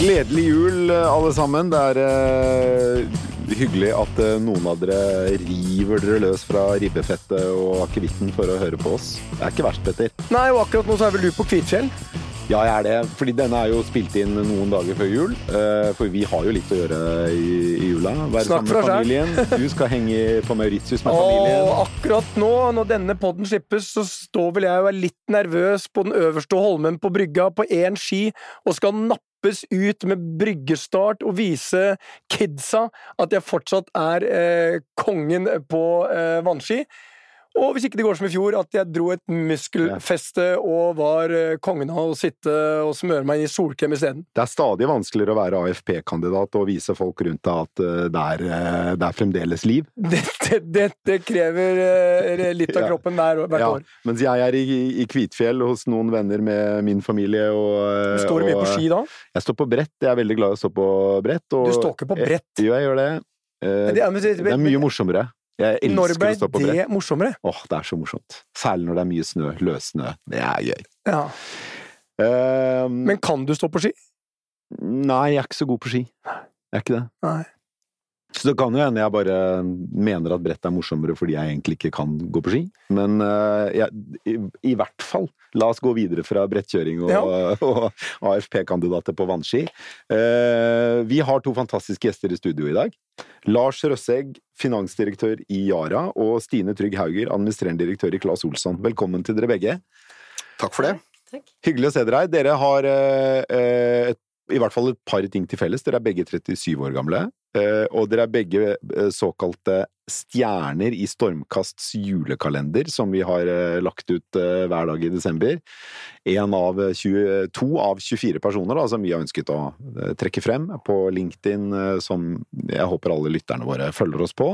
Gledelig jul, alle sammen. Det er uh, hyggelig at uh, noen av dere river dere løs fra ribbefettet og akevitten for å høre på oss. Det er ikke verst, Petter. Nei, og akkurat nå så er vel du på Kvitfjell? Ja, jeg er det. Fordi denne er jo spilt inn noen dager før jul. eh, For vi har jo litt å gjøre i, i jula. Være Snakk sammen med familien. Du skal henge på Mauritius med familien. Og akkurat nå, når denne podden slippes, så står vel jeg og er litt nervøs på den øverste holmen på brygga på én ski, og skal nappes ut med bryggestart og vise kidsa at jeg fortsatt er eh, kongen på eh, vannski. Og hvis ikke det går som i fjor, at jeg dro et muskelfeste og var eh, kongen av å sitte og smøre meg inn i solkrem isteden. Det er stadig vanskeligere å være AFP-kandidat og vise folk rundt deg at eh, det er, eh, det er fremdeles liv. Dette, dette krever litt av kroppen hver, hvert Ja, år. mens jeg er i, i Kvitfjell hos noen venner med min familie. Og, Du står og, mye på ski da? Jeg står på brett. Jeg er veldig glad i å stå på brett. Og, Du står ikke på brett. Jo, jeg gjør det. Men det er- men det- det er mye morsommere. Jeg Når elsker ble å stå på brett. det morsommere? Åh, det er så morsomt. Særlig når det er mye snø. Løssnø. Det er gøy. Ja. Um, Men kan du stå på ski? Nei, jeg er ikke så god på ski. Jeg er ikke det. Nei. Så det kan jo hende jeg bare mener at brett er morsommere fordi jeg egentlig ikke kan gå på ski. Men uh, jeg, i, i hvert fall, la oss gå videre fra brettkjøring og, Ja. og AFP-kandidater på vannski. Uh, vi har to fantastiske gjester i studio i dag. Lars Røssegg, finansdirektør i Yara, og Stine Trygg Hauger, administrerende direktør i Claes Olsson. Velkommen til dere begge. Takk for det. Hyggelig å se dere her. Dere har eh, eh, et, i hvert fall et par ting til felles. Dere er begge 37 år gamle. Eh, og dere er begge eh, såkalte stjerner i Stormkasts julekalender, som vi har eh, lagt ut hver dag i desember. En av 22 av 24 personer da, som vi har ønsket å trekke frem på LinkedIn, som jeg håper alle lytterne våre følger oss på.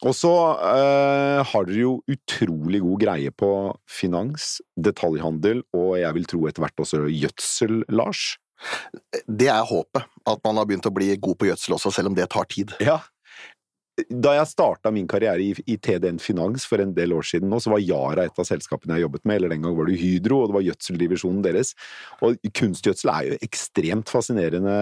Og så eh, har dere jo utrolig god greie på finans, detaljhandel og jeg vil tro etter hvert også gjødsel, Lars. Det er håpet. At man har begynt å bli god på gjødsel også, selv om det tar tid. Ja. Da jeg starta min karriere i, i TDN Finans for en del år siden, nå, så var Yara et av selskapene jeg jobbet med. eller Den gang var det Hydro, og det var gjødseldivisjonen deres. Og kunstgjødsel er jo ekstremt fascinerende,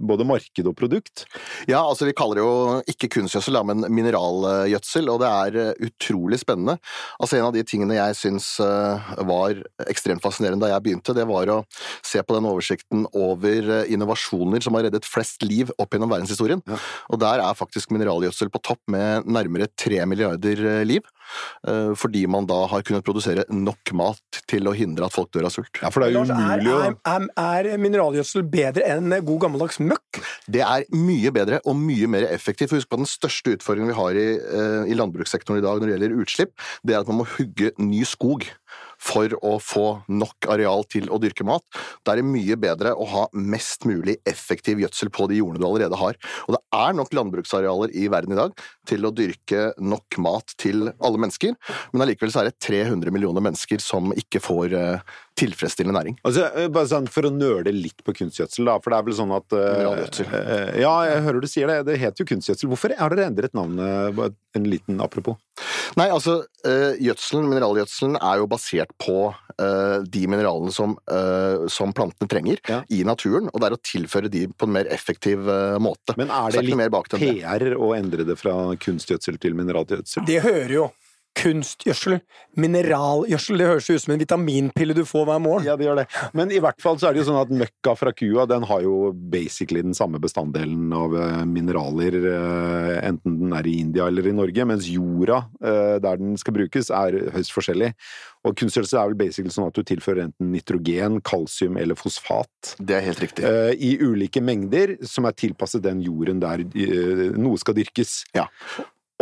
både marked og produkt. Ja, altså Vi kaller det jo ikke kunstgjødsel, men mineralgjødsel, og det er eh, utrolig spennende. Altså En av de tingene jeg syns eh, var ekstremt fascinerende da jeg begynte, det var å se på den oversikten over eh, innovasjoner som har reddet flest liv opp gjennom verdenshistorien. Ja. Og der er faktisk mineralgjødsel på topp med nærmere tre milliarder eh, liv. eh, Fordi man da har kunnet produsere nok mat til å hindre at folk dør av sult. Ja, for det er jo umulig å er, er, er mineralgjødsel bedre enn god gammeldags møkk? Det er mye bedre og mye mer effektivt. Husk på at Den største utfordringen vi har i, eh, i landbrukssektoren i dag når det gjelder utslipp, det er at man må hugge ny skog for å få nok areal til å dyrke mat. Da er det mye bedre å ha mest mulig effektiv gjødsel på de jordene du allerede har. Og det er nok landbruksarealer i verden i dag til å dyrke nok mat til alle mennesker, men allikevel så er det 300 millioner mennesker som ikke får eh, tilfredsstillende næring. Altså, eh, bare sånn For å nøle litt på kunstgjødsel, da, for det er vel sånn at uh, eh, Ja, jeg hører du sier det. Det heter jo kunstgjødsel. Hvorfor har dere endret navnet? Bare En liten apropos. Nei, altså, uh, gjødselen, mineralgjødselen er jo basert på eh, de mineralene som, eh, som plantene trenger Ja. i naturen, og det er å tilføre de på en mer effektiv måte. Men er det er det litt. PR å endre det fra kunstgjødsel til mineralgjødsel? Det hører jo. Kunstgjødsel, mineralgjødsel, det høres jo ut som en vitaminpille du får hver morgen. Ja, det gjør det. Men i hvert fall så er det jo sånn at møkka fra kua, den har jo basically den samme bestanddelen av eh, mineraler, eh, enten den er i India eller i Norge, mens jorda, eh, der den skal brukes, er høyst forskjellig. Og kunstgjødsel er vel basically sånn at du tilfører enten nitrogen, kalsium eller fosfat. Det er helt riktig. I ulike mengder, som er tilpasset den jorden der noe skal dyrkes. Ja.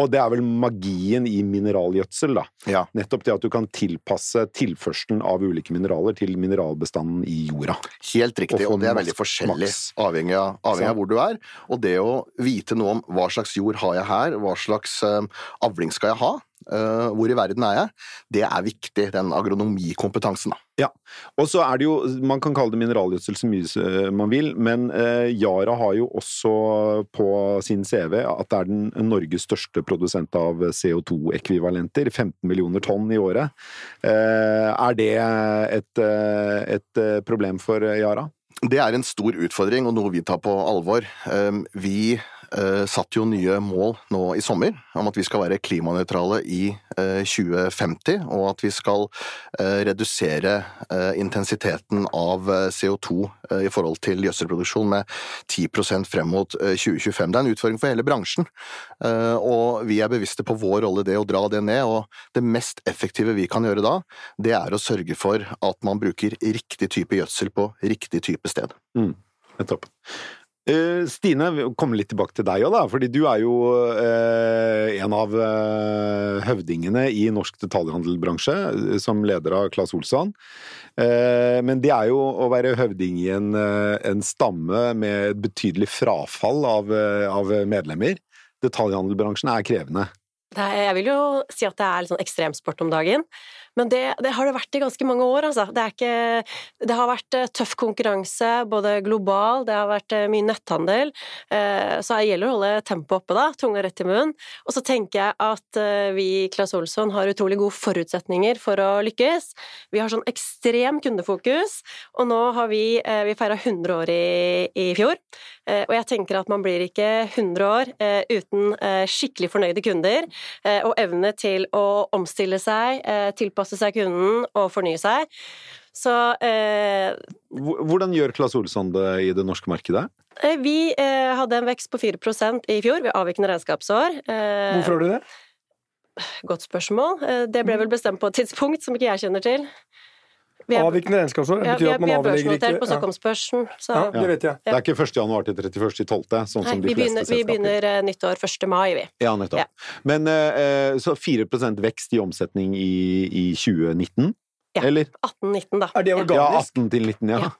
Og det er vel magien i mineralgjødsel, da. Ja. Nettopp det at du kan tilpasse tilførselen av ulike mineraler til mineralbestanden i jorda. Helt riktig, Og og det er veldig forskjellig avhengig av, avhengig av hvor du er. Og det å vite noe om hva slags jord har jeg her, hva slags eh, avling skal jeg ha, hvor i verden er jeg, det er viktig, den agronomikompetansen. da. Ja, og så er det jo, man kan kalle det mineralgjødsel så mye eh, man vil, men eh, Yara har jo også på sin CV at det er den Norges største produsent av CO2-ekvivalenter, 15 millioner tonn i året. Eh, er det et, eh, et eh, problem for Yara? Det er en stor utfordring, og noe vi tar på alvor. Vi eh, satte jo nye mål nå i sommer om at vi skal være klimanøytrale i eh, 2050, og at vi skal eh, redusere eh, intensiteten av eh, CO2 eh, i forhold til gjødselproduksjon med 10 frem mot eh, 2025. Det er en utfordring for hele bransjen, eh, og vi er bevisste på vår rolle i det å dra det ned. og Det mest effektive vi kan gjøre da, det er å sørge for at man bruker riktig type gjødsel på riktig type sted. Nettopp. Eh, Stine, vi kommer litt tilbake til deg òg, da. Fordi du er jo eh, en av eh, høvdingene i norsk detaljhandelbransje, eh, som leder av Claes Olsson. Eh, men det er jo å være høvding i en, eh, en stamme med et betydelig frafall av, av medlemmer. Detaljhandelbransjen er krevende. Jeg vil jo si at det er litt sånn ekstremsport om dagen, men det, det har det vært i ganske mange år, altså. Det, ikke, det har vært eh, tøff konkurranse, både global, det har vært eh, mye netthandel, eh, så det gjelder å holde tempoet oppe, da, tunga rett i munnen. Og så tenker jeg at vi i Claes Olsson har utrolig gode forutsetninger for å lykkes. Vi har sånn ekstrem kundefokus, og nå har vi, vi feira 100 år i, i fjor, og jeg tenker at man blir ikke 100 år eh, uten eh, skikkelig fornøyde kunder, eh, og evne til å omstille seg, eh, tilpasse seg kunden og fornye seg. Så eh, Hvordan gjør Claes Olsson det i det norske markedet? eh, vi eh, hadde en vekst på 4% i fjor ved avvikende regnskapsår. Eh, Hvorfor har du det? Godt spørsmål. Eh, det ble vel bestemt på et tidspunkt som ikke jeg kjenner til. Vi er, Avvikende regnskapsår ja, betyr er, at man er avlegger ikke på ja. Stockholmsbørsen, så Ja, det vet jeg. Det er ikke 1. januar til 31. 12., sånn Nei, som de vi fleste begynner, vi begynner eh, nyttår 1. mai, vi. Ja, nettopp. Ja. Men eh, så 4% vekst i omsetning i, i 2019? Ja. Eller? 18-19, da. Er det Ja, 18 til 19, ja.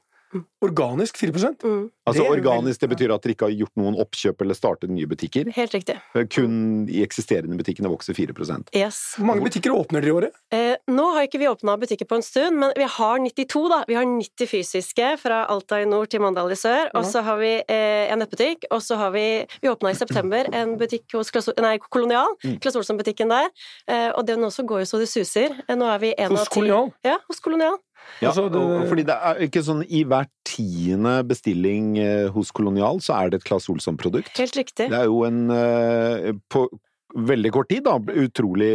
Organisk 4 Mm, Altså Det organisk, det betyr at dere ikke har gjort noen oppkjøp eller startet nye butikker. helt riktig. Kun i eksisterende butikkene vokser 4 Yes. Hvor mange butikker åpner dere i året? Eh, nå har ikke vi åpna butikker på en stund, men vi har 92, da. Vi har 90 fysiske fra Alta i nord til Mandal i sør. Og så har vi eh, en nettbutikk, og så har vi Vi åpna i september en butikk hos Klaas, nei, Kolonial. Mm. Klaas Olsson-butikken der. Eh, og den også går jo så det suser. Eh, nå er vi en Hos av ti Kolonial? Ja, hos Kolonial. Ja, Altså, det- fordi det er ikke sånn i hver tiende bestilling eh, hos Kolonial, så er det et Claes Olsson-produkt. Helt riktig. Det er jo en eh, På veldig kort tid, da. Utrolig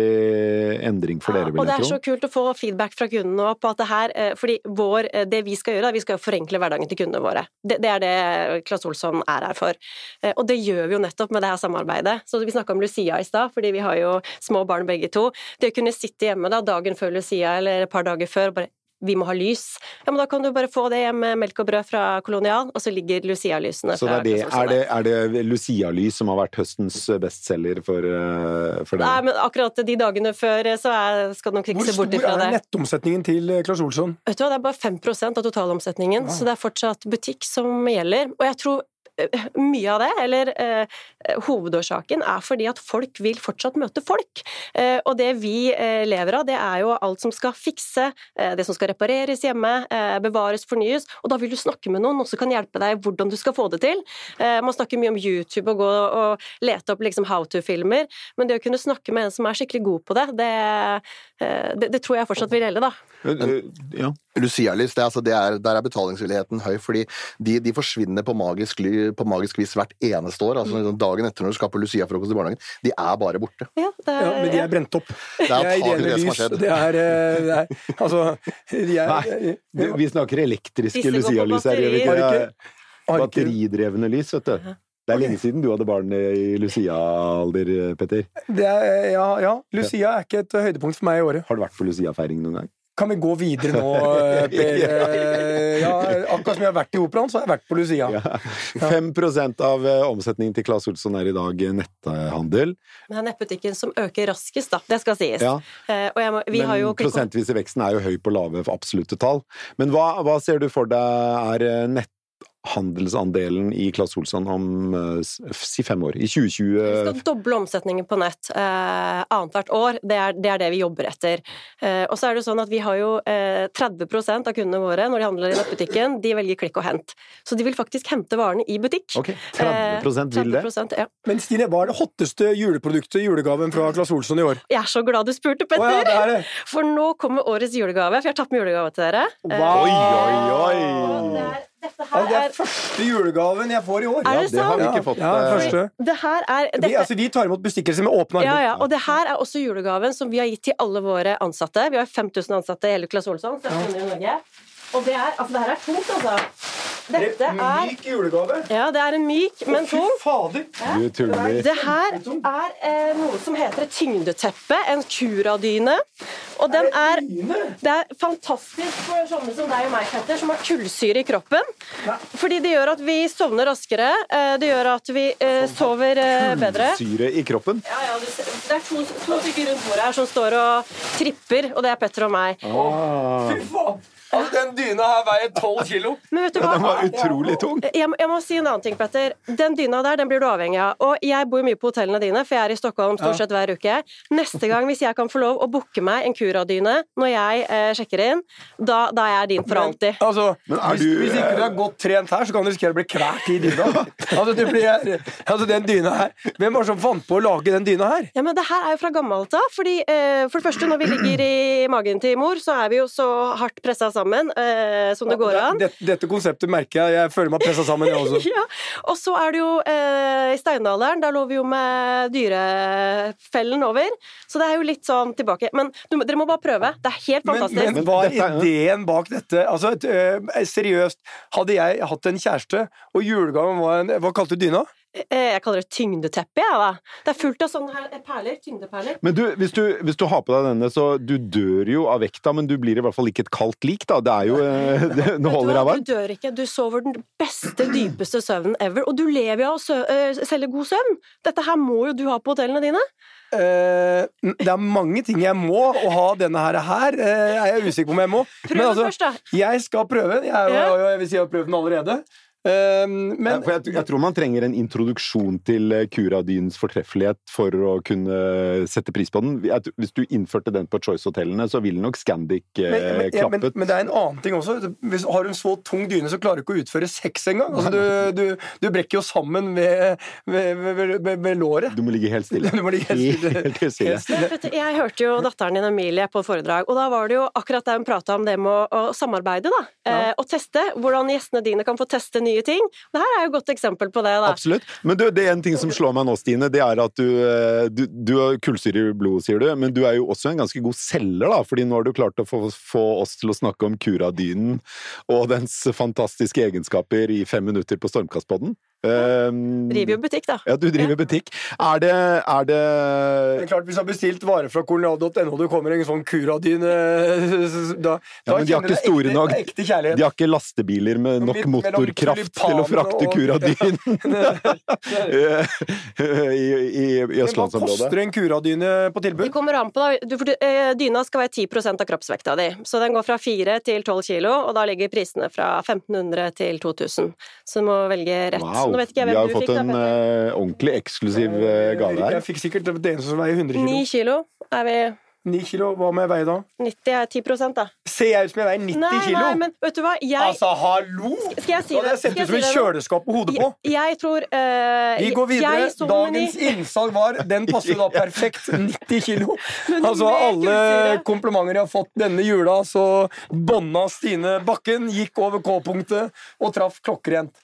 endring for dere, vil og det er så kult å få feedback fra kundene på at det her eh, Fordi vår, eh, det vi skal gjøre, er vi skal forenkle hverdagen til kundene våre. Det, det er det Claes Olsson er her for. Eh, Og det gjør vi jo nettopp med det her samarbeidet. Så vi snakka om Lucia i stad, fordi vi har jo små barn begge to. Det å kunne sitte hjemme da dagen før Lucia eller et par dager før og bare vi må ha lys. Ja, men Da kan du bare få det hjem med melk og brød fra Kolonial, og så ligger Lucia-lysene Så det fra er, det, er, det, er det Lucia-lys som har vært høstens bestselger for, for deg? Nei, men akkurat de dagene før eh, så er, skal du nok ikke Hvor se bort stor er nettomsetningen til eh, Claes Olsson? Vet du hva, det er bare 5% av totalomsetningen, så det er fortsatt butikk som gjelder. Og jeg tror eh, mye av det, eller eh, hovedårsaken, er fordi at folk vil fortsatt møte folk. Eh, og det vi eh, lever av, det er jo alt som skal fikse, eh, det som skal repareres hjemme, eh, bevares, fornyes. Og da vil du snakke med noen som kan hjelpe deg hvordan du skal få det til. Eh, man snakker mye om YouTube og gå og lete opp liksom how to-filmer, men det å kunne snakke med en som er skikkelig god på det, det, eh, det, det tror jeg fortsatt vil gjelde, da. Eh, eh, Ja. Lucia-lys, det, er altså, det er, der er betalingsvilligheten høy, fordi de, de forsvinner på magisk, på magisk vis hvert eneste år. altså Mm. Dagen etter når du skal på Lucia-frokost i barnehagen. De er bare borte. Ja, det er, Ja, men de er brent opp. Det er antakelig det som har skjedd. Det er, eh, det er Altså de er, Nei, du, vi snakker elektriske Lucia-lys her, gjør vi ikke? Batteridrevne lys, vet du. Det er lenge siden du hadde barn i Lucia-alder, Petter. er, ja, ja. Lucia er ikke et høydepunkt for meg i året. Har du vært på Lucia-feiring noen gang? Kan vi gå videre nå, eh, Per? Eh, Ja, akkurat som jeg har vært i operaen, så har jeg vært på Lucia. Ja. 5 av eh, omsetningen til Claes Olsson er i dag netthandel. Men det er nettbutikken som øker raskest, da. Det skal sies. Ja. Eh, og jeg må, vi Men prosentvis jo prosentvise veksten er jo høy på lave absolutte tall. Men hva, hva ser du for deg er eh, netthandelsandelen i Claes Olsson om eh, si fem år? I 2020 Vi skal doble omsetningen på nett eh, annethvert år. Det er, det er det vi jobber etter. Eh, og så er det sånn at vi har jo eh, 30 av kundene våre når de handler i nettbutikken, de velger klikk og hent. Så de vil faktisk hente varene i butikk. Ok, 30 vil det? 30 ja. Men Stine, hva er det hotteste juleproduktet, julegaven fra Claes Olsson i år? Jeg er så glad du spurte, Å ja, det er det! For nå kommer årets julegave, for jeg har tatt med julegave til dere. Eh, Wow. Oi, oi, og oi! det er, Altså, her det er er første julegaven jeg får i år. Er Ja, det det har vi ikke fått. Ja, eh, første. Det her er Vi, altså, vi tar imot bestikkelse med åpne Ja, armer. ja, og det her er også julegaven som vi har gitt til alle våre ansatte. Vi har 5000 ansatte i hele Claes Olsson. Og det er, altså, det her er tungt, altså. Dette er Myk julegave. Ja, det er en myk, men Fy tung. fader! Du tuller. Det her er eh, noe som heter et tyngdeteppe, en kuradyne. Og den er Det er fantastisk for sånne som deg og meg, Petter, som har kullsyre i kroppen. Fordi det gjør at vi sovner raskere. eh, Det gjør at vi eh, sover eh, bedre. Kullsyre i kroppen. Ja, ja, det det er to, to stykker rundt bordet her som står og tripper, og det er Petter og meg. Ah. Fy faen! Altså, den dyna her veier tolv kilo. Men vet du hva Den var utrolig tung. Jeg, jeg må si en annen ting, Petter. Den dyna der den blir du avhengig av. Og jeg bor mye på hotellene dine, for jeg er i Stockholm stort sett hver uke. Neste gang, hvis jeg kan få lov å booke meg en Cura-dyne når jeg eh, sjekker inn, da, da er jeg din for alltid. Altså, Men er hvis, du- hvis ikke du er godt trent her, så kan du risikere å bli kvalt i dyna. Altså, du blir, altså, den dyna her Hvem var det som fant på å lage den dyna her? Ja, men det her er jo fra gammelt av. Fordi, eh, for det første, når vi ligger i magen til mor, så er vi jo så hardt pressa sammen eh, som det går an. Dette, dette konseptet merker jeg. Jeg føler meg pressa sammen, jeg også. Ja, og så er det jo eh, i steinalderen, da lå vi jo med dyrefellen over. Så det er jo litt sånn tilbake. Men du, dere må bare prøve. Det er helt fantastisk. men hva er er- ideen bak dette? Altså, et, øh, seriøst, hadde jeg hatt en kjæreste, og julegaven var en Hva kalte du dyna? Eh, jeg kaller det tyngdeteppe, jeg, da. Det er fullt av sånne her perler. Tyngdeperler. Men du, hvis du, hvis du har på deg denne, så du dør jo av vekta, men du blir i hvert fall ikke et kaldt lik, da. Det er jo eh, det, du holder deg varm. Du dør ikke. Du sover den beste, dypeste søvnen ever. Og du lever jo av å sø eh, selge god søvn. Dette her må jo du ha på hotellene dine. Uh, det er mange ting jeg må, å ha denne her, her eh, er jeg usikker på om jeg må. Prøv den altså, først, da. jeg skal prøve den. Jeg, Ja. jeg, jeg vil si jeg har prøvd den allerede. Eh, men Ja, for jeg, jeg tror man trenger en introduksjon til eh, Curadynens fortreffelighet for å kunne sette pris på den. Jeg, hvis du innførte den på Choice-hotellene, så ville nok Scandic eh, men, men, ja, men, klappet. men det er en annen ting også. Hvis Har du en så tung dyne, så klarer du ikke å utføre sex engang. Altså, du, du, du brekker jo sammen ved, ved, ved, ved, ved låret. Du må ligge helt stille. Du må ligge helt stille. Helt stille. Helt stille. Men Jeg hørte jo datteren din Emilie på foredrag, og da var det jo akkurat det hun prata om det med å, å samarbeide, da. Eh, og teste. Hvordan gjestene dine kan få teste nye ting. Det her er jo et godt eksempel på det, da. Absolutt. Men du, det er en ting som slår meg nå, Stine, det er at du, eh, du, du har kullsyre i blodet, sier du, men du er jo også en ganske god selger, da, fordi nå har du klart å få, få oss til å snakke om kuradynen og dens fantastiske egenskaper i fem minutter på Stormkastpodden. Um, Driver jo butikk, da. Ja, du driver butikk. Er det, er det Det er klart, Hvis du har bestilt varer fra kolonial.no, det kommer en sånn Curadyne da, Ja, men de har ikke store ekte, nok ekte kjærlighet. De har ikke lastebiler med nok Midt motorkraft til å frakte og- Curadynen i, i, i Men hva østlandsområdet. koster en Curadyne på tilbud? Det kommer an på, da. Du, for, eh, dyna skal være 10 av kroppsvekta di. Så den går fra 4 til 12 kilo, og da ligger prisene fra 1500 til 2000. Så du må velge rett. Wow. Nå vet ikke jeg Vi hvem har fått da, en Petter. eh, ordentlig eksklusiv eh, gave her. Jeg fikk sikkert det eneste som veier 100 kilo. 9 kilo er vi 9 kilo, Hva må jeg veie da? 90 er 10 da. Ser jeg ut som jeg veier 90 Nei, kilo? nei, men vet du hva? Jeg, Altså, hallo! skal jeg si det? Da hadde jeg sett ut som et kjøleskap på hodet på. Jeg, jeg tror uh, Vi går videre. Jeg så ni. Dagens innsalg var Den passer da perfekt. 90 kilo. Altså, alle komplimenter jeg har fått denne jula, så bånda Stine Bakken, gikk over K-punktet og traff klokkerent.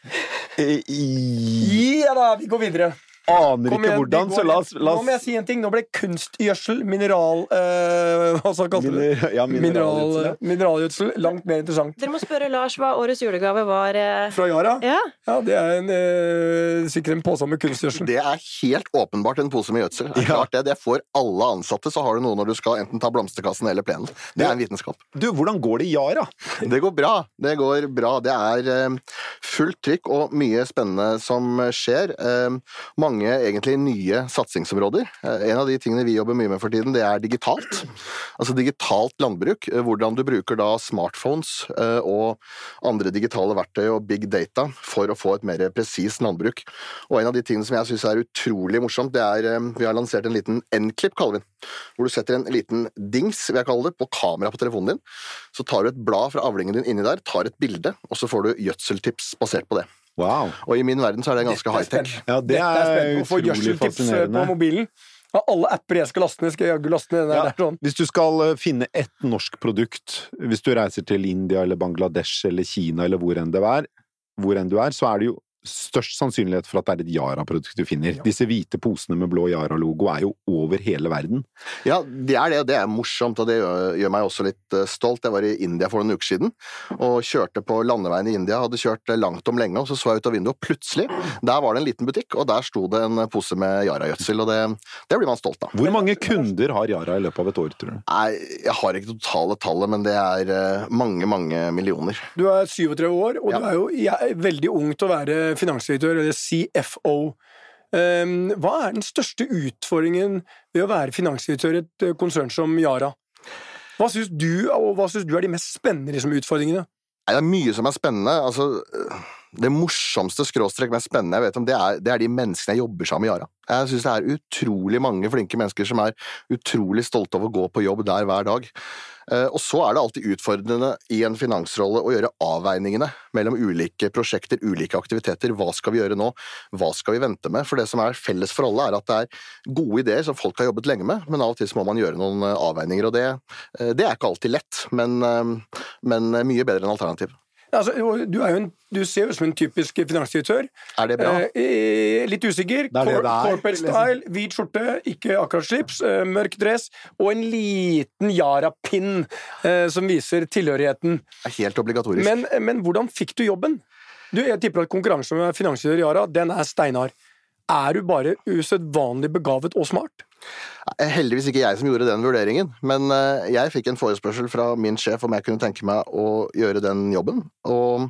Eh, Ja da, vi går videre. Aner ikke hvordan, så la oss, la Nå må jeg si en ting. Nå ble kunstgjødsel, mineral... Eh, hva sa kalte du det? Miner- ja, mineralgjødsel, ja. Mineral, mineralgjødsel. Langt mer interessant. Dere må spørre Lars hva årets julegave var. eh. Fra Yara? Ja, Ja, det er en, eh, sikkert en pose med kunstgjødsel. Det er helt åpenbart en pose med gjødsel. Det er Ja. klart det, det får alle ansatte, så har du noe når du skal enten ta blomsterkassen eller plenen. Det er en vitenskap. Du, hvordan går det i Yara? Det går bra. Det går bra. Det er eh, fullt trykk og mye spennende som skjer. Eh, mange egentlig nye satsingsområder. Eh, en av de tingene vi jobber mye med for tiden, det er digitalt. Altså digitalt landbruk. eh, hvordan du bruker da smartphones eh, og andre digitale verktøy og big data for å få et mer presist landbruk. Og en av de tingene som jeg syns er utrolig morsomt, det er vi har lansert en liten N-klipp, kaller vi den. Hvor du setter en liten dings, vil jeg kalle det, på kamera på telefonen din. Så tar du et blad fra avlingen din inni der, tar et bilde, og så får du gjødseltips basert på det. Wow. Og i min verden så er det ganske high-tech. Ja, det Dette er er spennende. Å få utrolig gjødseltips eh, på fascinerende. mobilen. Av alle apper jeg skal laste ned, skal jeg jaggu laste ned den. Ja, Det er sånn. Hvis du skal eh, finne ett norsk produkt, hvis du reiser til India eller Bangladesh eller Kina eller hvor enn, det er, hvor enn du er, så er det jo størst sannsynlighet for at det er et Yara-produkt du finner. Disse hvite posene med blå Yara-logo er jo over hele verden. Ja, det er det, og det er morsomt, og det gjør, meg også litt eh, stolt. Jeg var i India for noen uker siden, og kjørte på landeveien i India. Hadde kjørt eh, langt om lenge, og så så jeg ut av vinduet, og plutselig, der var det en liten butikk, og der sto det en pose med Yara-gjødsel, og det, det blir man stolt av. Hvor mange kunder har Yara i løpet av et år, tror du? Nei, jeg har ikke totale tallet, men det er eh, mange, mange millioner. Du er 37 år, og Ja. du er jo jeg er veldig ung til å være finansdirektør, eller CFO. Um, hva er den største utfordringen ved å være finansdirektør i et eh, konsern som Yara? Hva syns du, og hva synes du er de mest spennende liksom, utfordringene? Det er mye som er spennende. Altså, det morsomste skråstrek mest spennende jeg vet om, det er, det er de menneskene jeg jobber sammen med i Yara. Jeg syns det er utrolig mange flinke mennesker som er utrolig stolte av å gå på jobb der hver dag. Eh, Og så er det alltid utfordrende i en finansrolle å gjøre avveiningene mellom ulike prosjekter, ulike aktiviteter. Hva skal vi gjøre nå? Hva skal vi vente med? For det som er felles for alle, er at det er gode ideer som folk har jobbet lenge med, men av og til må man gjøre noen eh, avveininger, og det, eh, det er ikke alltid lett, men, men mye bedre enn alternativ. Altså, du, en, du ser jo ut som en typisk finansdirektør. Er det bra? Eh, litt usikker. Det det. Corporate style, hvit skjorte, ikke akkurat slips, eh, mørk dress og en liten Yara-pinn eh, som viser tilhørigheten. Det er helt obligatorisk. Men, men hvordan fikk du jobben? Du, jeg tipper at konkurransen med finansdirektør Yara, den er steinhard. Er du bare usedvanlig begavet og smart? Eh, Heldigvis ikke jeg som gjorde den vurderingen, men eh, jeg fikk en forespørsel fra min sjef om jeg kunne tenke meg å gjøre den jobben, og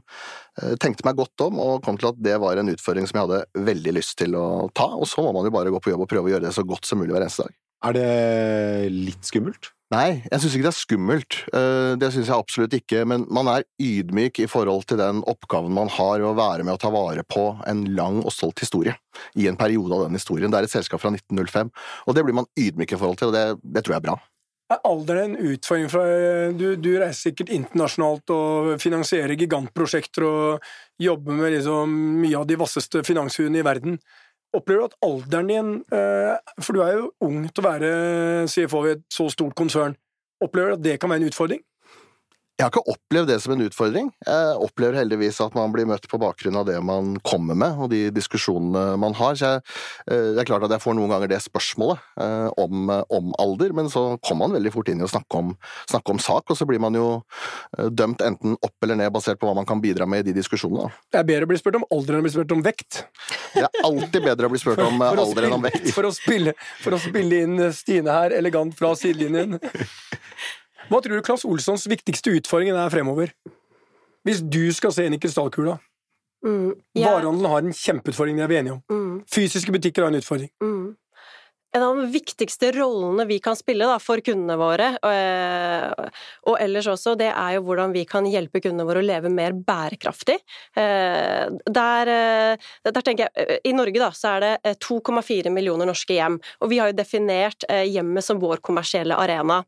eh, tenkte meg godt om og kom til at det var en utfordring som jeg hadde veldig lyst til å ta, og så må man jo bare gå på jobb og prøve å gjøre det så godt som mulig hver eneste dag. Er det litt skummelt? Nei, jeg syns ikke det er skummelt. Eh, Det syns jeg absolutt ikke. Men man er ydmyk i forhold til den oppgaven man har ved å være med å ta vare på en lang og stolt historie i en periode av den historien. Det er et selskap fra 1905, og det blir man ydmyk i forhold til, og det, det tror jeg er bra. Er alderen en utfordring fra du, du reiser sikkert internasjonalt og finansierer gigantprosjekter og jobber med liksom mye av de vasseste finanshuene i verden. Opplever du at alderen din eh, For du er jo ung til å være CFO i et så stort konsern. Opplever du at det kan være en utfordring? Jeg har ikke opplevd det som en utfordring. Jeg opplever heldigvis at man blir møtt på bakgrunn av det man kommer med, og de diskusjonene man har. Så jeg, eh, det er klart at jeg får noen ganger det spørsmålet eh, om, om alder, men så kommer man veldig fort inn i å snakke om, snakke om sak, og så blir man jo eh, dømt enten opp eller ned basert på hva man kan bidra med i de diskusjonene. Det er bedre å bli spurt om alder enn å bli spurt om vekt. Det er alltid bedre å bli spurt om for, For alder alder enn om vekt. For å, spille, for å spille inn Stine her elegant fra sidelinjen. Hva tror du Claes Olssons viktigste utfordring er fremover? Hvis du skal se inn i krystallkula. Mm. yeah. Varehandelen har en kjempeutfordring, det er vi enige om. Mm. Fysiske butikker har en utfordring. Mm. En av de viktigste rollene vi kan spille da, for kundene våre, og, og ellers også, det er jo hvordan vi kan hjelpe kundene våre å leve mer bærekraftig. Eh, Der, eh, der tenker jeg, eh, I Norge da, så er det eh, 2,4 millioner norske hjem, og vi har jo definert eh, hjemmet som vår kommersielle arena.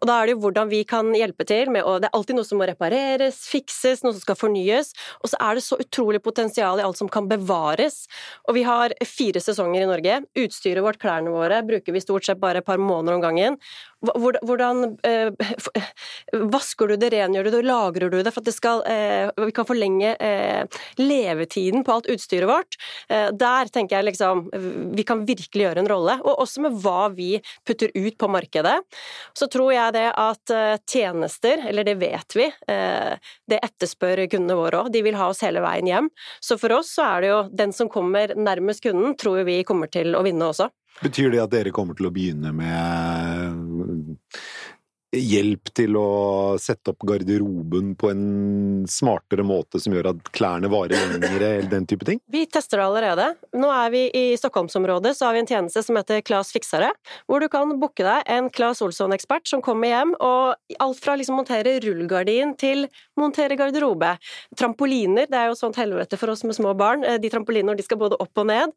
Og Da er det jo hvordan vi kan hjelpe til med å Det er alltid noe som må repareres, fikses, noe som skal fornyes, og så er det så utrolig potensial i alt som kan bevares. Og vi har fire sesonger i Norge. Utstyret vårt, klærne våre, våre bruker vi stort sett bare et par måneder om gangen. Hvordan eh, Vasker du det, rengjør du det, lagrer du det for at det skal, eh, vi kan forlenge eh, levetiden på alt utstyret vårt? Eh, der tenker jeg liksom vi kan virkelig gjøre en rolle. Og også med hva vi putter ut på markedet. Så tror jeg det at eh, tjenester, eller det vet vi, eh, det etterspør kundene våre òg. De vil ha oss hele veien hjem. Så for oss så er det jo den som kommer nærmest kunden, tror vi kommer til å vinne også. Betyr det at dere kommer til å begynne med hjelp til å sette opp garderoben på en smartere måte som gjør at klærne varer lengre, eller den type ting? Vi tester det allerede. Nå er vi i Stockholmsområdet, så har vi en tjeneste som heter Claes Fiksere, hvor du kan booke deg en Claes Olsson-ekspert som kommer hjem, og alt fra liksom montere rullegardin til montere garderobe. Trampoliner, det er jo sånt helvete for oss med små barn. Eh, De trampolinene de skal både opp og ned.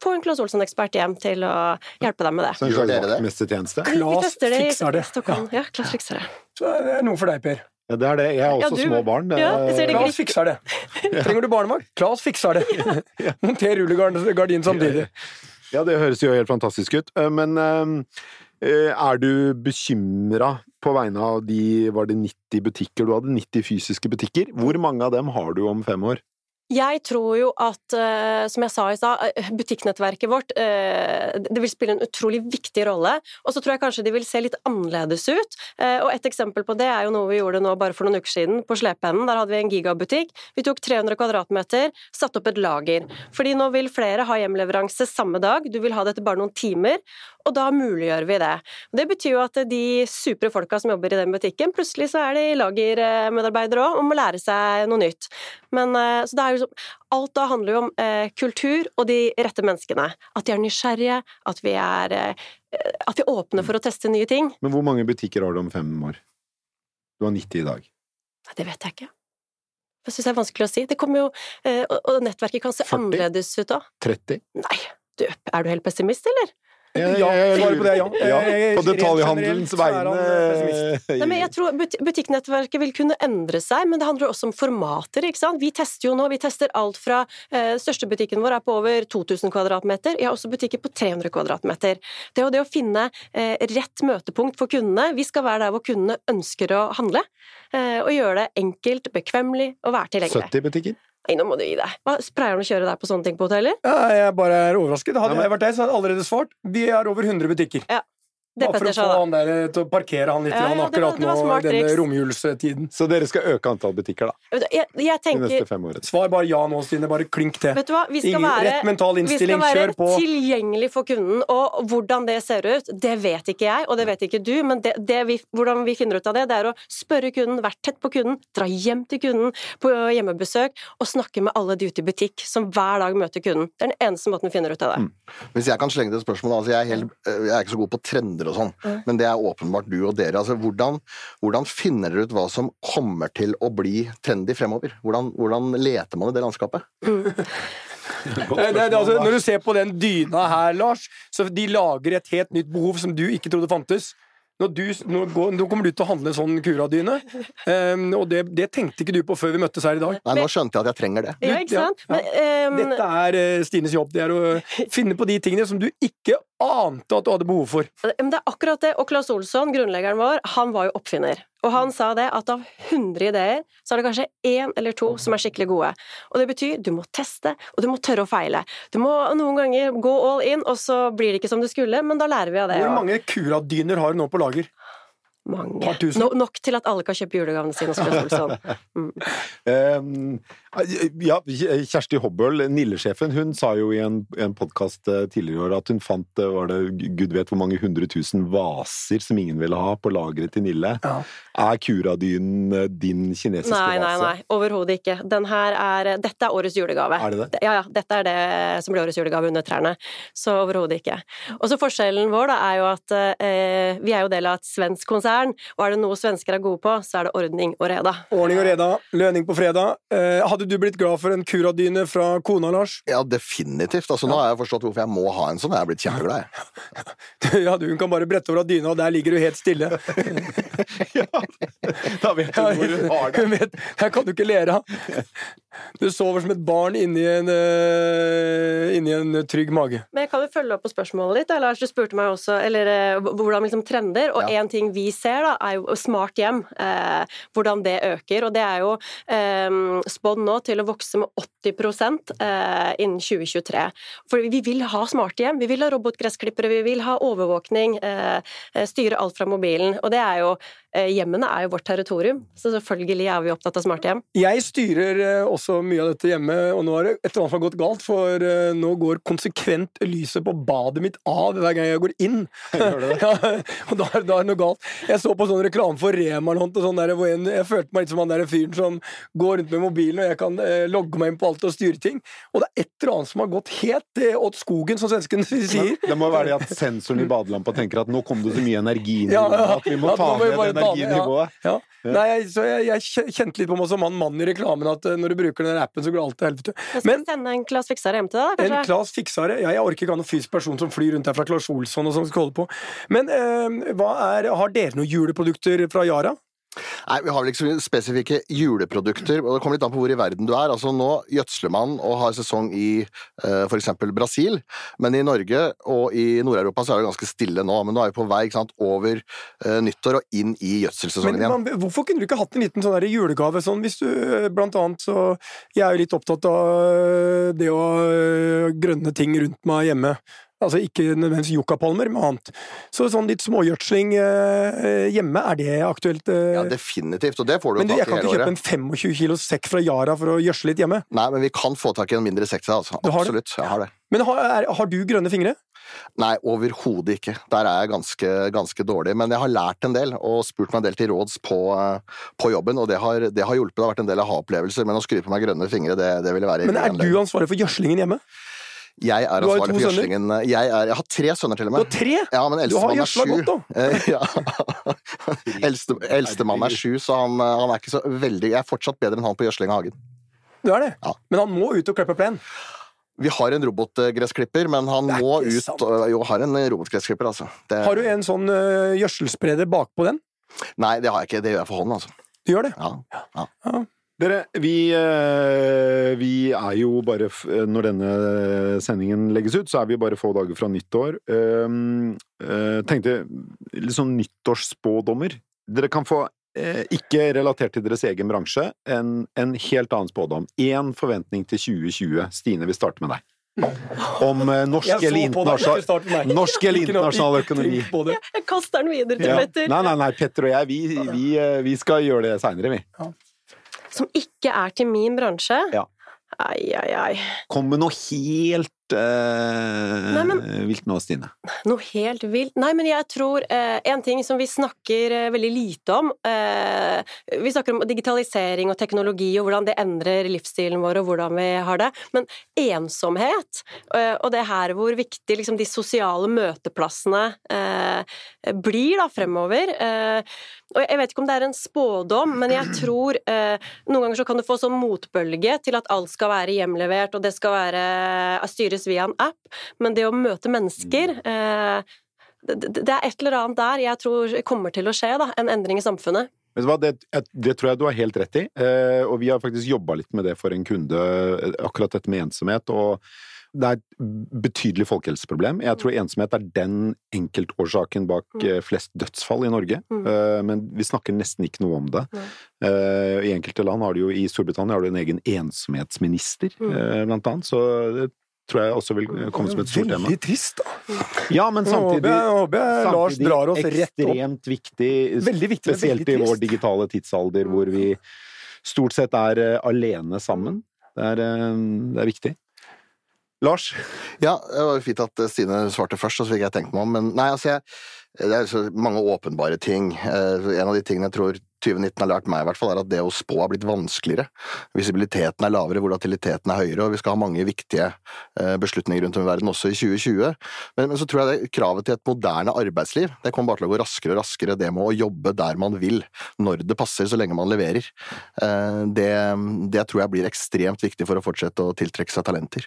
Få en Claes Olsson-ekspert hjem til å hjelpe dem med det. Så Gjør dere det? vaktmestertjeneste? Vi fikser det i fikser det. Ja. Så det er noe for deg, Per. Ja, det er det. Jeg har Ja, også du- små barn. Ja, Klas fikser det. Trenger du barnevakt? Klas fikser det. Monter rullegardin samtidig. Ja, det høres jo helt fantastisk ut. Eh, Men eh, er du bekymra på vegne av de Var det 90 butikker? Du hadde 90 fysiske butikker. Hvor mange av dem har du om fem år? Jeg tror jo at, eh, som jeg sa i stad, eh, butikknettverket vårt eh, det vil spille en utrolig viktig rolle. Og så tror jeg kanskje de vil se litt annerledes ut. Og et eksempel på det er jo noe vi gjorde nå bare for noen uker siden på Slepennen. Der hadde vi en gigabutikk. Vi tok 300 kvadratmeter, satte opp et lager. Fordi nå vil flere ha hjemleveranse samme dag. Du vil ha det etter bare noen timer. Og da muliggjør vi det. Det betyr jo at de supre folka som jobber i den butikken, plutselig så er de lagermedarbeidere òg og må lære seg noe nytt. Men, eh, så det er jo så, alt da handler jo om eh, kultur og de rette menneskene. At de er nysgjerrige, at vi er eh, at vi åpner for å teste nye ting. Men hvor mange butikker har du om fem år? Du har 90 i dag. Nei, Det vet jeg ikke. Det syns jeg er vanskelig å si. Det kommer jo, eh, og og nettverket kan se 40? annerledes ut da. 30? Nei, du, er du helt pessimist, eller? Ja, svaret på det er ja. ja. På detaljhandelens vegne. eh. Nei, men jeg tror Butikknettverket vil kunne endre seg, men det handler også om formater. ikke sant? Vi tester jo nå, vi tester alt fra eh, Største butikken vår er på over 2000 kvadratmeter. Jeg har også butikker på 300 kvadratmeter. Det er jo det å finne eh, rett møtepunkt for kundene. Vi skal være der hvor kundene ønsker å handle. Eh, og gjøre det enkelt, bekvemmelig og være tilgjengelig. 70 butikker? Nei, nå må du gi deg. Hva, Pleier han å kjøre deg på sånne ting på hoteller? Ja, jeg bare er overrasket. Hadde jeg vært deg, så hadde jeg allerede svart. Vi har over 100 butikker. Det Bare for å få da. han der eh, til å parkere han litt Ja, ja, grann det var- akkurat det var nå i denne romjulstiden. Så dere skal øke antall butikker, da? Jeg, Jeg, tenker, De neste fem årene? Svar bare ja nå, Stine. Bare klink til. Vet du hva, vi skal Ingen- være, rett mental vi skal være tilgjengelig for kunden, og hvordan det ser ut, det vet ikke jeg, og det vet ikke du, men det, det vi, hvordan vi finner ut av det, det er å spørre kunden, være tett på kunden, dra hjem til kunden på hjemmebesøk, og snakke med alle de ute i butikk som hver dag møter kunden. Det er den eneste måten vi finner ut av det. Hvis jeg kan slenge det et spørsmål, altså jeg, er helt, jeg er ikke så god på trender og sånn, men det er åpenbart du og dere. Altså hvordan, hvordan finner dere ut hva som kommer til å bli trendy fremover? Hvordan, hvordan leter man i det landskapet? Det, det, det, altså, når du ser på den dyna her, Lars, så de lager et helt nytt behov som du ikke trodde fantes. Når du, nå, går, nå kommer du til å handle en sånn kuradyne, um, og det, det tenkte ikke du på før vi møttes her i dag. Nei, nå skjønte jeg at jeg trenger det. Ja, ikke sant? ja. Men, um... Dette er eh, Stines jobb. Det er å finne på de tingene som du ikke ante at du hadde behov for. Men det er akkurat det. Og Claes Olsson, grunnleggeren vår, han var jo oppfinner. Og han sa det at av 100 ideer, så er det kanskje én eller to som er skikkelig gode. Og det betyr du må teste, og du må tørre å feile. Du må noen ganger gå all in, og så blir det ikke som det skulle, men da lærer vi av det. Hvor mange Cura-dyner har du nå på lager? Mange. No, nok til at alle kan kjøpe julegavene sine hos Claes Olsson. Um, ja, Kjersti Hobbøl, Nille-sjefen, hun sa jo i en, en podkast tidligere i år at hun fant eh, var det gud vet hvor mange hundre tusen vaser som ingen ville ha på lageret til Nille. Ja. Er kuradynen eh, din kinesiske Nei, nei, vase? nei. Overhodet ikke. Den her er Dette er årets julegave. Er det det? Ja, ja. Dette er det som blir årets julegave under trærne. Så overhodet ikke. Og så forskjellen vår da er jo at eh, vi er jo del av et svensk konsern, og er det noe svensker er gode på, så er det ordning og reda. Ordning og reda, lønning på fredag. Eh, hadde du blitt glad for en Cura-dyne fra kona, Lars? Ja, definitivt. Altså, Nå har jeg forstått hvorfor jeg må ha en sånn. Jeg er blitt kjempeglad. jeg. ja, du hun kan bare brette over av dyna, og der ligger du helt stille. ja, da vet du hvor hun har det. Hun vet, her kan du ikke lære av. Du sover som et barn inni en, eh, inni en trygg mage. Men jeg kan jo følge opp på spørsmålet ditt. Lars, du spurte meg også eller, eh, hvordan liksom trender. Og Ja. ting vi ser, da, er jo smart hjem. Eh, hvordan det øker. Og det er jo eh, spådd nå til å vokse med 80 eh, innen 2023. For vi vil ha smarte hjem. Vi vil ha robotgressklippere, vi vil ha overvåkning. Eh, eh, styre alt fra mobilen. Og det er jo Hjemmene er jo vårt territorium, så selvfølgelig er vi opptatt av smarte hjem. Jeg styrer eh, også mye av dette hjemme, og nå er det et eller annet som har gått galt, for eh, nå går konsekvent lyset på badet mitt av hver gang jeg går inn. ja, og da, da er det noe galt. Jeg så på sånn reklame for Rema eller noe, sånn der, hvor jeg, jeg følte meg litt som han der fyren som går rundt med mobilen, og jeg kan eh, logge meg inn på alt og styre ting. Og det er et eller annet som har gått helt eh, åt skogen, som svenskene sier. Det må være det at sensoren i badelampa tenker at nå kom det så mye energi inn i Ja, ja, at vi må ja, ta ned energinivået. Ja. Nei, jeg, så jeg, jeg kjente litt på meg som han mannen i reklamen, at når du bruker den appen, så går alt til helvete. Jeg skal Men sende en Claes Fiksare hjem til deg, da, En kanskje? Claes Fiksare. Ja, jeg orker ikke ha noen fysisk person som flyr rundt her fra Claes Olsson og som skal holde på. Men eh, hva er, har dere noen juleprodukter fra Yara? Nei, Vi har vel ikke så spesifikke juleprodukter. og Det kommer litt an på hvor i verden du er. Altså Nå gjødsler man og har sesong i uh, f.eks. Brasil, men i Norge og i Nord-Europa så er det ganske stille nå. Men nå er vi på vei sant, over uh, nyttår og inn i gjødselsesongen igjen. man, hvorfor kunne du ikke hatt en liten sånn der julegave? Sånn, hvis du, eh, blant annet, så Jeg er jo litt opptatt av eh, det å eh, grønne ting rundt meg hjemme. Altså ikke nødvendigvis yuccapalmer, men annet. Så sånn litt smågjødsling eh, hjemme, er det aktuelt? eh? Ja, Definitivt, og det får du jo i hele året Men jeg kan ikke kjøpe en 25 kilos sekk fra Yara for å gjødsle litt hjemme. Nei, men vi kan få tak i en mindre sekk til deg, altså. Du har det? Absolutt. Jeg har det. Men har, er, har du grønne fingre? Nei, overhodet ikke. Der er jeg ganske, ganske dårlig. Men jeg har lært en del, og spurt meg en del til råds på, eh, på jobben, og det har, det har hjulpet. Det har vært en del aha-opplevelser, men å skryte på meg grønne fingre, det, det ville være Men er du ansvarlig for gjødslingen hjemme? Jeg er ansvarlig for gjødslingen. Jeg, jeg har tre sønner, til og med. Du har tre! Ja, men eldstemann er sju. Eh, ja. Eldste, Eldstemann er sju, så han, eh, han er ikke så veldig Jeg er fortsatt bedre enn han på gjødsling av hagen. Du er det? Ja. Men han må ut og klippe plen. Vi har en robotgressklipper, men han må ut sant. Jo, har en robotgressklipper, altså. Det, Har du en sånn uh, gjødselspreder bakpå den? Nei, det har jeg ikke. Det gjør jeg for hånd, altså. Du gjør det? Ja Ja. Dere, vi, eh, vi er jo bare Når denne sendingen legges ut, så er vi bare få dager fra nyttår. Um, eh, tenkte litt sånn nyttårsspådommer. Dere kan få, eh, ikke relatert til deres egen bransje, en, en helt annen spådom. Én forventning til 2020. Stine, vi starter med deg. Om eh, norsk eller internasjonal, norsk eller internasjonal økonomi. Jeg kaster den videre til Petter. Nei, nei, nei, Petter og jeg, vi, vi, eh, vi skal gjøre det seinere, vi. Som ikke er til min bransje. Ja. Ai, ai, ai. Kom med noe helt eh, Nei, vilt nå, Stine. Noe helt vilt. Nei, men jeg tror eh, en ting som vi snakker eh, veldig lite om eh, Vi snakker om digitalisering og teknologi og hvordan det endrer livsstilen vår og hvordan vi har det. Men ensomhet, eh, og det her hvor viktig liksom, de sosiale møteplassene eh, blir da fremover eh, og Jeg vet ikke om det er en spådom, men jeg tror eh, noen ganger så kan du få sånn motbølge til at alt skal være hjemlevert, og det skal være styres via en app. Men det å møte mennesker eh, det, er et eller annet der jeg tror kommer til å skje, da. En endring i samfunnet. Vet du hva, det, det tror jeg du har helt rett i, eh, og vi har faktisk jobba litt med det for en kunde, eh, akkurat dette med ensomhet. og det er et betydelig folkehelseproblem. Jeg tror ensomhet er den enkeltårsaken bak Mm. flest dødsfall i Norge. Mm. Men vi snakker nesten ikke noe om det. I enkelte land har du jo, i Storbritannia har du en egen ensomhetsminister, Mm. blant annet. Så tror jeg også vil komme som et stort tema. Veldig trist, da. Ja, men samtidig jeg, håper jeg Lars drar oss ekstremt viktig, Veldig viktig, spesielt i vår digitale tidsalder, hvor vi stort sett er eh, alene sammen. Det er, eh, det er viktig. Lars? Ja, det var jo fint at Stine svarte først, og så fikk jeg tenkt meg om. Men nei, altså, jeg, det er så mange åpenbare ting. Eh, En av de tingene jeg tror 2019 har lært meg, i hvert fall, er at det å spå har blitt vanskeligere. Visibiliteten er lavere, volatiliteten er høyere, og vi skal ha mange viktige eh, beslutninger rundt om i verden også i 2020. Men, men så tror jeg det kravet til et moderne arbeidsliv det kommer bare til å gå raskere og raskere. Det med å jobbe der man vil, når det passer, så lenge man leverer. Eh, Det, det tror jeg blir ekstremt viktig for å fortsette å tiltrekke seg talenter.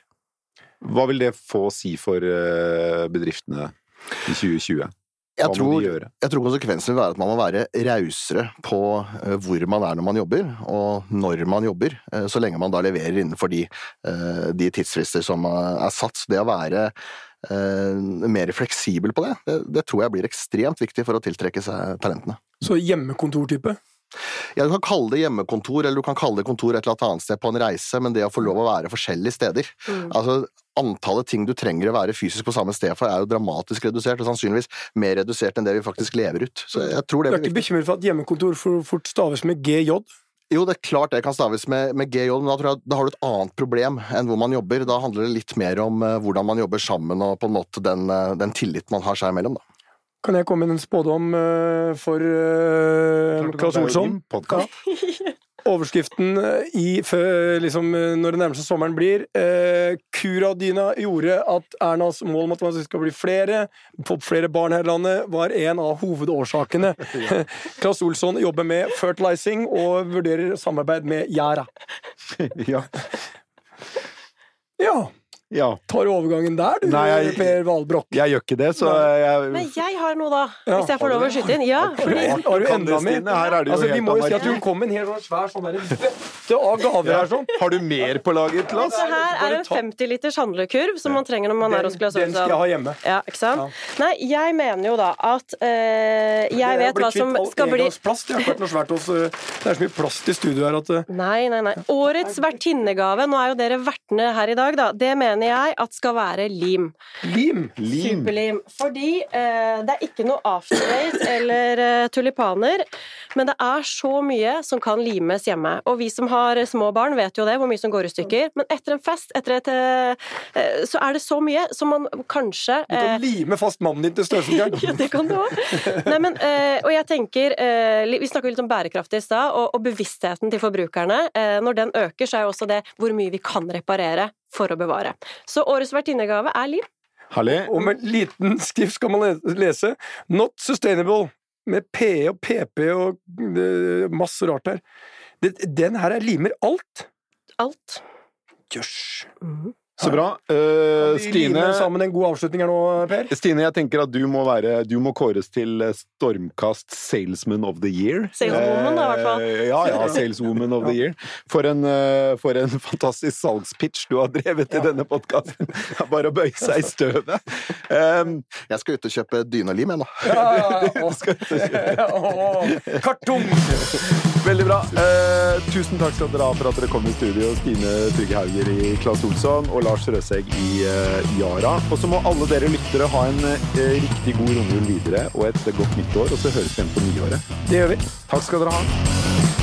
Hva vil det få å si for eh, bedriftene i 2020? Jeg Hva tror, jeg tror konsekvensen vil være at man må være rausere på eh, hvor man er når man jobber, og når man jobber, eh, så lenge man da leverer innenfor de, eh, de tidsfrister som er satt. Så Det å være mer fleksibel på det, det, det tror jeg blir ekstremt viktig for å tiltrekke seg talentene. Så hjemmekontortype. Ja, Du kan kalle det hjemmekontor, eller du kan kalle det kontor et eller annet sted på en reise, men det å få lov å være forskjellige steder Mm. Altså, Antallet ting du trenger å være fysisk på samme sted for, er jo dramatisk redusert, og sannsynligvis mer redusert enn det vi faktisk lever ut. Så jeg tror Du er ikke bekymret for at hjemmekontor for fort staves med GJ? Jo, det er klart det kan staves med, med GJ, men da, tror jeg, da har du et annet problem enn hvor man jobber. Da handler det litt mer om uh, hvordan man jobber sammen, og på en måte den, uh, den tilliten man har seg imellom. Da. Kan jeg komme med en spådom uh, for uh, Claes Olsson? Podcast. Overskriften eh, i, før, liksom, eh, når det nærmer seg sommeren blir eh, Kuradyna gjorde at Ernas mål om at man skal bli flere, få flere barn her i landet, var en av hovedårsakene. Claes Olsson jobber med fertilizing og vurderer samarbeid med Yara. Ja. Ja, ja. tar overgangen der, du, Nei, jeg- Per Valbrokk? Jeg gjør ikke det, så jeg Men jeg har noe, da. Ja, hvis jeg får lov å skyte inn. Ja, Har du, enda det, mer? Stine? Her er det jo Altså, vi må jo si at hun kom med en hel sånn svær sånn bøtte av gaver her sånn. Har du mer på lager til oss? Så her er en 50 liters handlekurv som man trenger når man er hos Claes Den skal jeg ha hjemme. Ja, ikke sant? Nei, jeg mener jo da at eh, Jeg vet hva som skal bli Plast. Jeg har ikke vært noe svært hos eh, Det er så mye plast i studio her at eh, Nei, nei, nei. Årets vertinnegave, nå er jo dere vertene her i dag, da. Det mener jeg at skal være lim. Lim! Lim. Superlim. Fordi eh, det er ikke noe afterweight eller eh, tulipaner, men det er så mye som kan limes hjemme. Og vi som har små barn, vet jo det, hvor mye som går i stykker. Men etter en fest, etter et eh, eh, Så er det så mye som man kanskje Du kan eh, lime fast mannen din til støvsugeren. ja, det kan du òg. Eh, og jeg tenker Vi snakker litt om bærekraft i stad, og, og bevisstheten til forbrukerne. Når den øker, så er jo også det hvor mye vi kan reparere for å bevare. Så årets vertinnegave er lim. Herlig. Og med liten skrift skal man lese 'Not sustainable' med P og PP og eh, masse rart her. Den her er limer alt. Alt. Jøss. Så bra. Uh, Stine, sammen en god avslutning her nå, Per? Stine, jeg tenker at du må, være, du må kåres til eh, Stormkast Salesman of the Year. Saleswoman, da, i hvert fall. Eh, Ja, ja, Saleswoman of the Year. For en, for en fantastisk salgspitch du har drevet i denne podkasten. Bare å bøye seg i støvet. Um, Jeg skal ut og kjøpe dynelim, jeg nå. Ja, Kartong! veldig bra. Uh, tusen takk skal dere ha for at dere kom i studio. Stine Trygge Hauger i Claes Olsson og Lars Røsegg i eh, Yara. Og så må alle dere lyttere ha en eh, riktig god romjul videre og et godt nyttår. Og så høres vi igjen på nyåret. Det gjør vi. Takk skal dere ha.